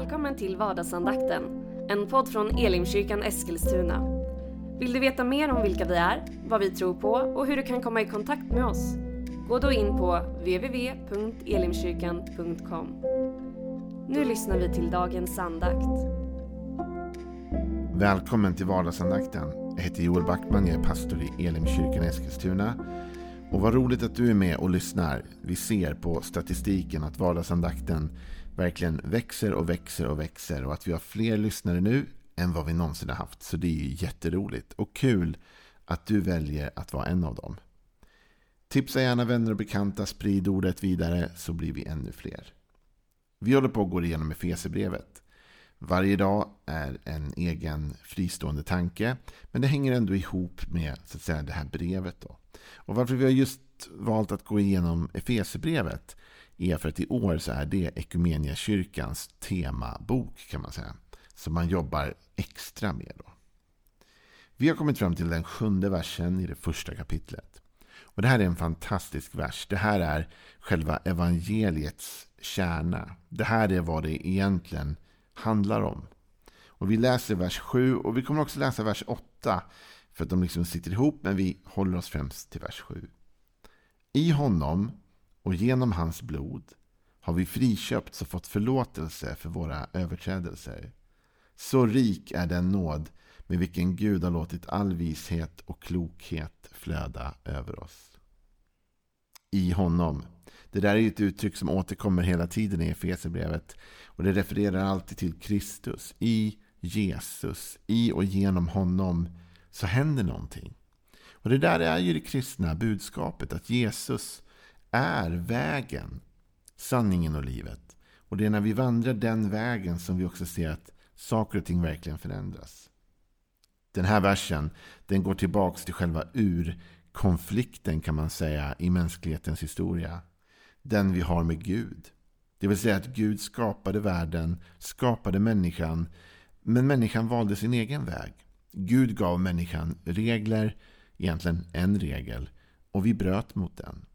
Välkommen till vardagsandakten, en podd från Elimkyrkan Eskilstuna. Vill du veta mer om vilka vi är, vad vi tror på och hur du kan komma i kontakt med oss? Gå då in på www.elimkyrkan.com. Nu lyssnar vi till dagens andakt. Välkommen till vardagsandakten. Jag heter Joel Backman, jag är pastor i Elimkyrkan Eskilstuna. Och vad roligt att du är med och lyssnar. Vi ser på statistiken att vardagsandakten verkligen växer och växer och växer och att vi har fler lyssnare nu än vad vi någonsin har haft. Så det är ju jätteroligt och kul att du väljer att vara en av dem. Tipsa gärna vänner och bekanta, sprid ordet vidare så blir vi ännu fler. Vi håller på att gå igenom Efesierbrevet. Varje dag är en egen fristående tanke, men det hänger ändå ihop med så att säga, det här brevet. Då. Och varför vi har just valt att gå igenom Efesierbrevet är för att i år så är det Ekumeniakyrkans temabok kan man säga. Som man jobbar extra med. Då. Vi har kommit fram till den sjunde versen i det första kapitlet. Och Det här är en fantastisk vers. Det här är själva evangeliets kärna. Det här är vad det egentligen handlar om. Och Vi läser vers 7 och vi kommer också läsa vers 8. För att de liksom sitter ihop, men vi håller oss främst till vers 7. I honom och genom hans blod har vi friköpts och fått förlåtelse för våra överträdelser. Så rik är den nåd med vilken Gud har låtit all vishet och klokhet flöda över oss. I honom. Det där är ett uttryck som återkommer hela tiden i Efesierbrevet. Och det refererar alltid till Kristus. I Jesus, i och genom honom så händer någonting. Och det där är ju det kristna budskapet. Att Jesus är vägen, sanningen och livet. Och det är när vi vandrar den vägen som vi också ser att saker och ting verkligen förändras. Den här versen den går tillbaka till själva urkonflikten kan man säga i mänsklighetens historia. Den vi har med Gud. Det vill säga att Gud skapade världen, skapade människan, men människan valde sin egen väg. Gud gav människan regler, egentligen en regel, och vi bröt mot den.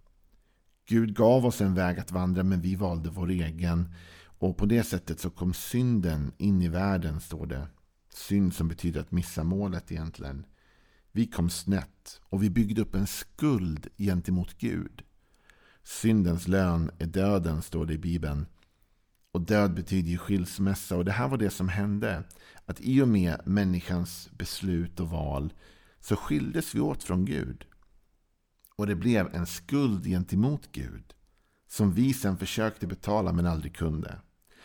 Gud gav oss en väg att vandra men vi valde vår egen. Och på det sättet så kom synden in i världen står det. Synd som betyder att missa målet egentligen. Vi kom snett och vi byggde upp en skuld gentemot Gud. Syndens lön är döden står det i Bibeln. Och död betyder ju skilsmässa och det här var det som hände. Att i och med människans beslut och val så skildes vi åt från Gud. Och det blev en skuld gentemot Gud. Som vi sen försökte betala men aldrig kunde.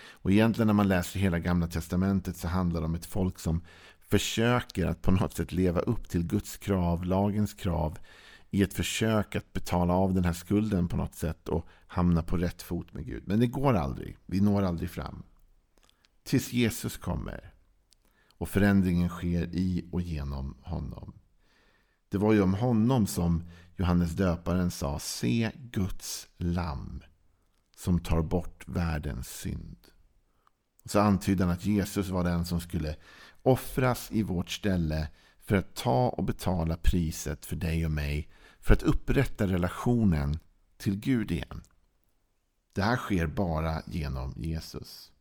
Och egentligen när man läser hela gamla testamentet så handlar det om ett folk som försöker att på något sätt leva upp till Guds krav, lagens krav i ett försök att betala av den här skulden på något sätt och hamna på rätt fot med Gud. Men det går aldrig. Vi når aldrig fram. Tills Jesus kommer och förändringen sker i och genom honom. Det var ju om honom som Johannes döparen sa Se Guds lamm som tar bort världens synd. Så antydde han att Jesus var den som skulle offras i vårt ställe för att ta och betala priset för dig och mig för att upprätta relationen till Gud igen. Det här sker bara genom Jesus.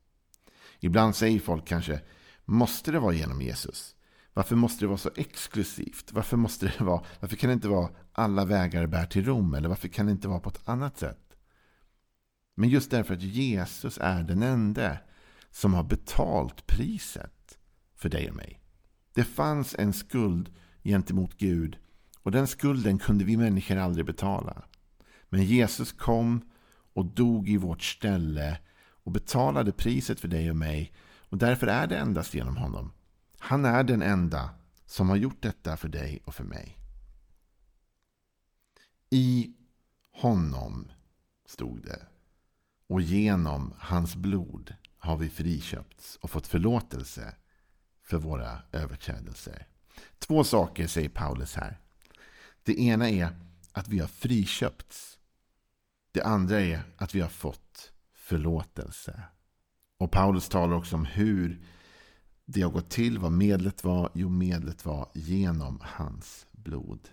Ibland säger folk kanske, måste det vara genom Jesus? Varför måste det vara så exklusivt? Varför, måste det vara, varför kan det inte vara alla vägar bär till Rom? Eller varför kan det inte vara på ett annat sätt? Men just därför att Jesus är den enda som har betalt priset för dig och mig. Det fanns en skuld gentemot Gud och den skulden kunde vi människor aldrig betala. Men Jesus kom och dog i vårt ställe och betalade priset för dig och mig. Och därför är det endast genom honom han är den enda som har gjort detta för dig och för mig. I honom, stod det, och genom hans blod har vi friköpts och fått förlåtelse för våra överträdelser. Två saker säger Paulus här. Det ena är att vi har friköpts. Det andra är att vi har fått förlåtelse. Och Paulus talar också om hur det har gått till, vad medlet var? Jo, medlet var genom hans blod.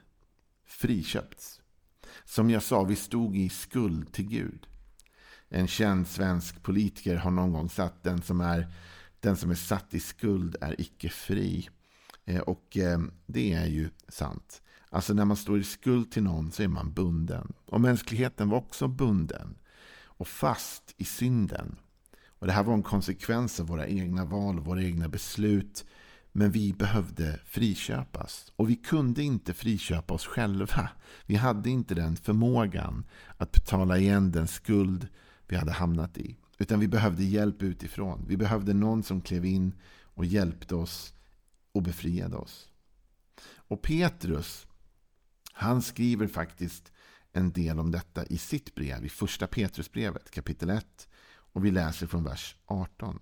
Friköpts. Som jag sa, vi stod i skuld till Gud. En känd svensk politiker har någon gång sagt den som är, den som är satt i skuld är icke fri. Eh, och eh, det är ju sant. Alltså när man står i skuld till någon så är man bunden. Och mänskligheten var också bunden. Och fast i synden. Och Det här var en konsekvens av våra egna val och våra egna beslut. Men vi behövde friköpas. Och vi kunde inte friköpa oss själva. Vi hade inte den förmågan att betala igen den skuld vi hade hamnat i. Utan vi behövde hjälp utifrån. Vi behövde någon som klev in och hjälpte oss och befriade oss. Och Petrus, han skriver faktiskt en del om detta i sitt brev, i första Petrusbrevet kapitel 1. Och vi läser från vers 18.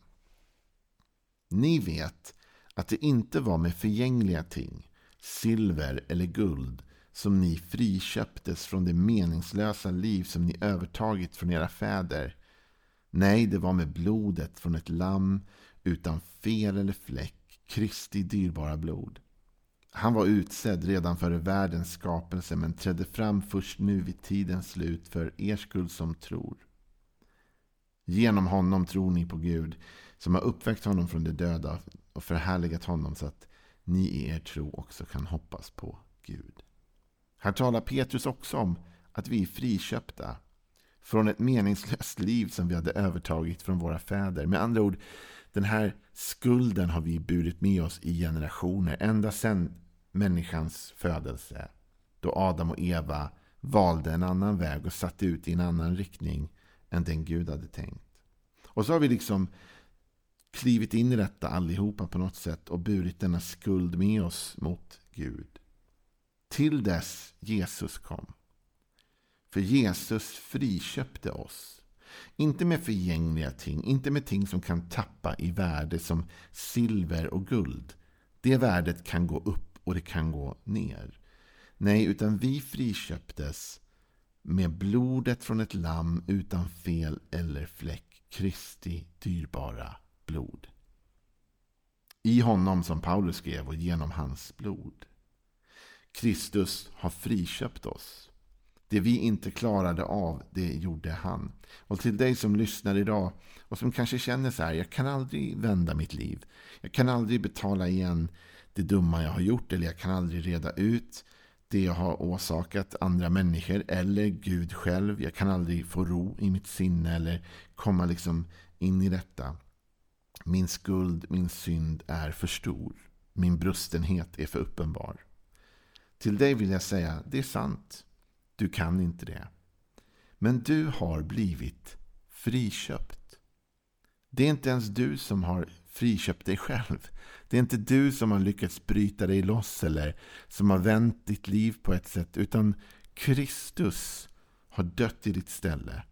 Ni vet att det inte var med förgängliga ting, silver eller guld, som ni friköptes från det meningslösa liv som ni övertagit från era fäder. Nej, det var med blodet från ett lamm utan fel eller fläck, Kristi dyrbara blod. Han var utsedd redan före världens skapelse men trädde fram först nu vid tidens slut för er skull som tror. Genom honom tror ni på Gud som har uppväckt honom från de döda och förhärligat honom så att ni i er tro också kan hoppas på Gud. Här talar Petrus också om att vi är friköpta från ett meningslöst liv som vi hade övertagit från våra fäder. Med andra ord, den här skulden har vi burit med oss i generationer. Ända sedan människans födelse. Då Adam och Eva valde en annan väg och satte ut i en annan riktning än den Gud hade tänkt. Och så har vi liksom klivit in i detta allihopa på något sätt och burit denna skuld med oss mot Gud. Till dess Jesus kom. För Jesus friköpte oss. Inte med förgängliga ting, inte med ting som kan tappa i värde som silver och guld. Det värdet kan gå upp och det kan gå ner. Nej, utan vi friköptes med blodet från ett lamm utan fel eller fläck. Kristi dyrbara blod. I honom som Paulus skrev och genom hans blod. Kristus har friköpt oss. Det vi inte klarade av, det gjorde han. Och till dig som lyssnar idag och som kanske känner så här, jag kan aldrig vända mitt liv. Jag kan aldrig betala igen det dumma jag har gjort eller jag kan aldrig reda ut det jag har åsakat andra människor eller Gud själv. Jag kan aldrig få ro i mitt sinne eller komma liksom in i detta. Min skuld, min synd är för stor. Min brustenhet är för uppenbar. Till dig vill jag säga, det är sant. Du kan inte det. Men du har blivit friköpt. Det är inte ens du som har friköpt dig själv. Det är inte du som har lyckats bryta dig loss eller som har vänt ditt liv på ett sätt. Utan Kristus har dött i ditt ställe.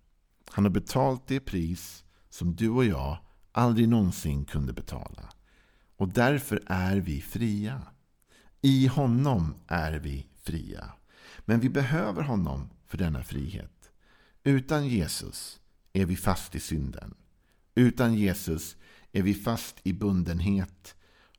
Han har betalt det pris som du och jag aldrig någonsin kunde betala. Och därför är vi fria. I honom är vi fria. Men vi behöver honom för denna frihet. Utan Jesus är vi fast i synden. Utan Jesus är vi fast i bundenhet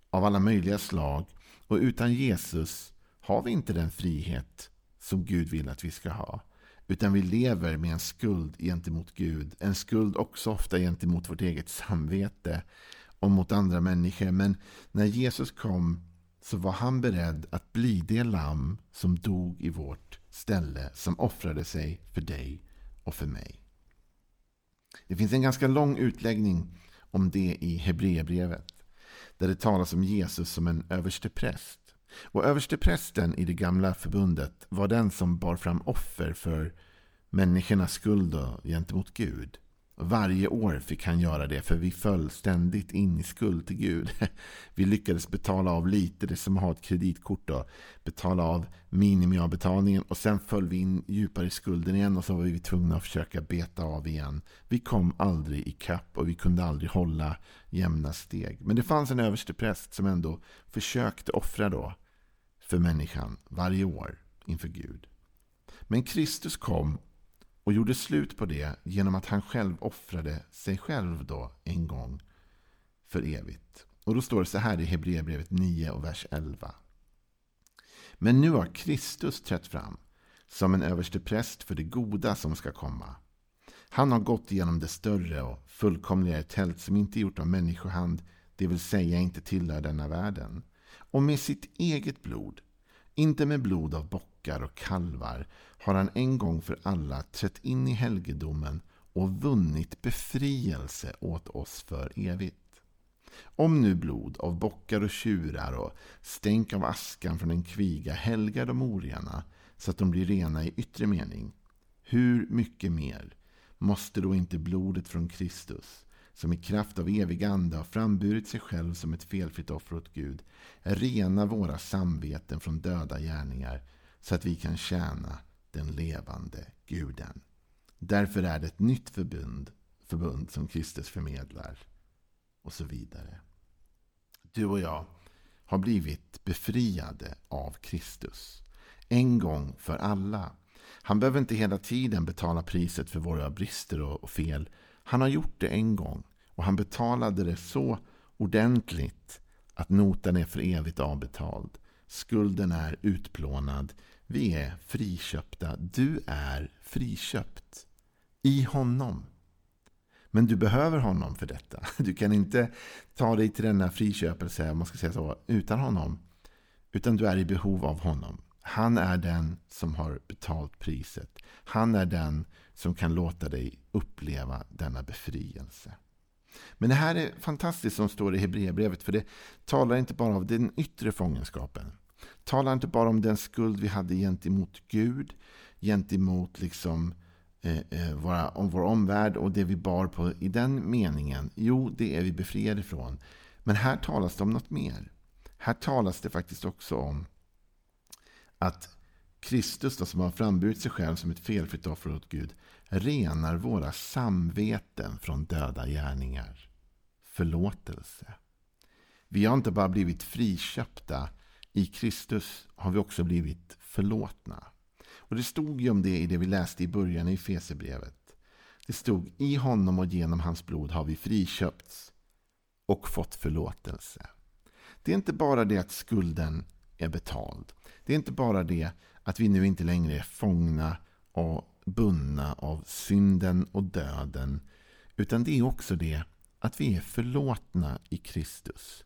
av alla möjliga slag. Och utan Jesus har vi inte den frihet som Gud vill att vi ska ha. Utan vi lever med en skuld gentemot Gud. En skuld också ofta gentemot vårt eget samvete och mot andra människor. Men när Jesus kom så var han beredd att bli det lamm som dog i vårt ställe. Som offrade sig för dig och för mig. Det finns en ganska lång utläggning om det i Hebreerbrevet. Där det talas om Jesus som en överstepräst. Och översteprästen i det gamla förbundet var den som bar fram offer för människornas skuld gentemot Gud. Varje år fick han göra det för vi föll ständigt in i skuld till Gud. Vi lyckades betala av lite, det som att ha ett kreditkort då. Betala av minimiavbetalningen och sen föll vi in djupare i skulden igen och så var vi tvungna att försöka beta av igen. Vi kom aldrig i kapp och vi kunde aldrig hålla jämna steg. Men det fanns en överste präst som ändå försökte offra då för människan varje år inför Gud. Men Kristus kom och gjorde slut på det genom att han själv offrade sig själv då en gång för evigt. Och då står det så här i Hebreerbrevet 9 och vers 11. Men nu har Kristus trätt fram som en överste präst för det goda som ska komma. Han har gått igenom det större och fullkomligare tält som inte är gjort av människohand, det vill säga inte tillhör denna världen. Och med sitt eget blod, inte med blod av bockar och kalvar, har han en gång för alla trätt in i helgedomen och vunnit befrielse åt oss för evigt. Om nu blod av bockar och tjurar och stänk av askan från en kviga helgar de orena så att de blir rena i yttre mening, hur mycket mer måste då inte blodet från Kristus, som i kraft av evig ande har framburit sig själv som ett felfritt offer åt Gud, rena våra samveten från döda gärningar så att vi kan tjäna den levande guden. Därför är det ett nytt förbund, förbund som Kristus förmedlar. Och så vidare. Du och jag har blivit befriade av Kristus. En gång för alla. Han behöver inte hela tiden betala priset för våra brister och fel. Han har gjort det en gång. Och han betalade det så ordentligt att notan är för evigt avbetald. Skulden är utplånad. Vi är friköpta. Du är friköpt. I honom. Men du behöver honom för detta. Du kan inte ta dig till denna friköpelse, om man ska säga så, utan honom. Utan du är i behov av honom. Han är den som har betalt priset. Han är den som kan låta dig uppleva denna befrielse. Men det här är fantastiskt som står i Hebreerbrevet. För det talar inte bara om den yttre fångenskapen talar inte bara om den skuld vi hade gentemot Gud. Gentemot liksom eh, eh, våra, om vår omvärld och det vi bar på i den meningen. Jo, det är vi befriade från. Men här talas det om något mer. Här talas det faktiskt också om att Kristus då, som har framburit sig själv som ett felfritt offer åt Gud renar våra samveten från döda gärningar. Förlåtelse. Vi har inte bara blivit friköpta. I Kristus har vi också blivit förlåtna. Och Det stod ju om det i det vi läste i början i Fesebrevet. Det stod i honom och genom hans blod har vi friköpts och fått förlåtelse. Det är inte bara det att skulden är betald. Det är inte bara det att vi nu inte längre är fångna och bundna av synden och döden. Utan det är också det att vi är förlåtna i Kristus.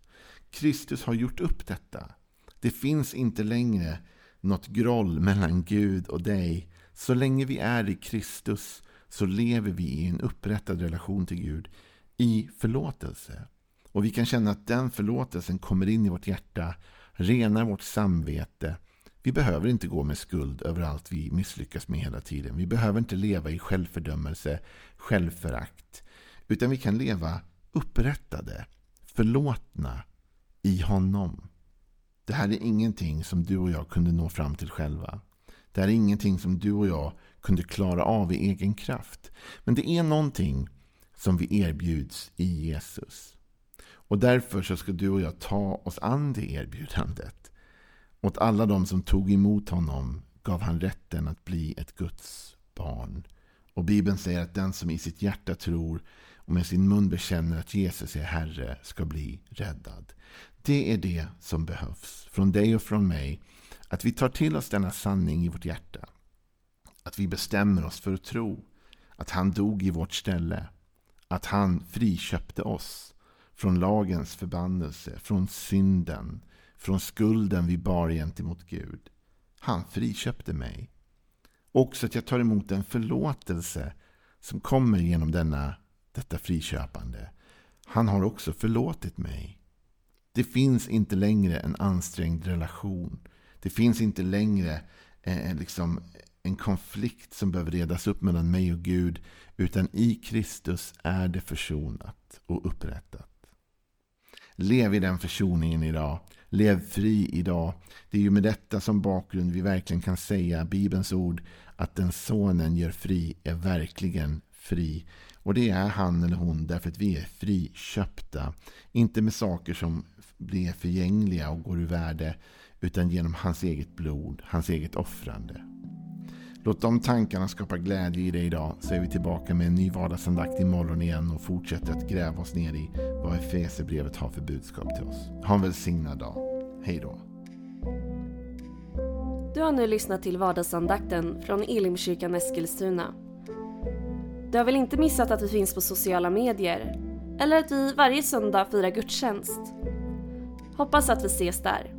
Kristus har gjort upp detta. Det finns inte längre något groll mellan Gud och dig. Så länge vi är i Kristus så lever vi i en upprättad relation till Gud i förlåtelse. Och vi kan känna att den förlåtelsen kommer in i vårt hjärta, renar vårt samvete. Vi behöver inte gå med skuld över allt vi misslyckas med hela tiden. Vi behöver inte leva i självfördömelse, självförakt. Utan vi kan leva upprättade, förlåtna i honom. Det här är ingenting som du och jag kunde nå fram till själva. Det här är ingenting som du och jag kunde klara av i egen kraft. Men det är någonting som vi erbjuds i Jesus. Och därför så ska du och jag ta oss an det erbjudandet. Åt alla de som tog emot honom gav han rätten att bli ett Guds barn. Och Bibeln säger att den som i sitt hjärta tror och med sin mun bekänner att Jesus är Herre ska bli räddad. Det är det som behövs från dig och från mig. Att vi tar till oss denna sanning i vårt hjärta. Att vi bestämmer oss för att tro att han dog i vårt ställe. Att han friköpte oss från lagens förbannelse, från synden, från skulden vi bar gentemot Gud. Han friköpte mig. Också att jag tar emot en förlåtelse som kommer genom denna, detta friköpande. Han har också förlåtit mig. Det finns inte längre en ansträngd relation. Det finns inte längre eh, eh, liksom en konflikt som behöver redas upp mellan mig och Gud. Utan i Kristus är det försonat och upprättat. Lev i den försoningen idag. Lev fri idag. Det är ju med detta som bakgrund vi verkligen kan säga Bibelns ord att den sonen gör fri är verkligen fri. Och det är han eller hon därför att vi är friköpta. Inte med saker som blir förgängliga och går ur värde utan genom hans eget blod, hans eget offrande. Låt de tankarna skapa glädje i dig idag så är vi tillbaka med en ny vardagsandakt imorgon igen och fortsätter att gräva oss ner i vad Efesierbrevet har för budskap till oss. Ha en välsignad dag. Hej då. Du har nu lyssnat till vardagsandakten från Elimkyrkan Eskilstuna. Du har väl inte missat att vi finns på sociala medier? Eller att vi varje söndag firar gudstjänst? Hoppas att vi ses där.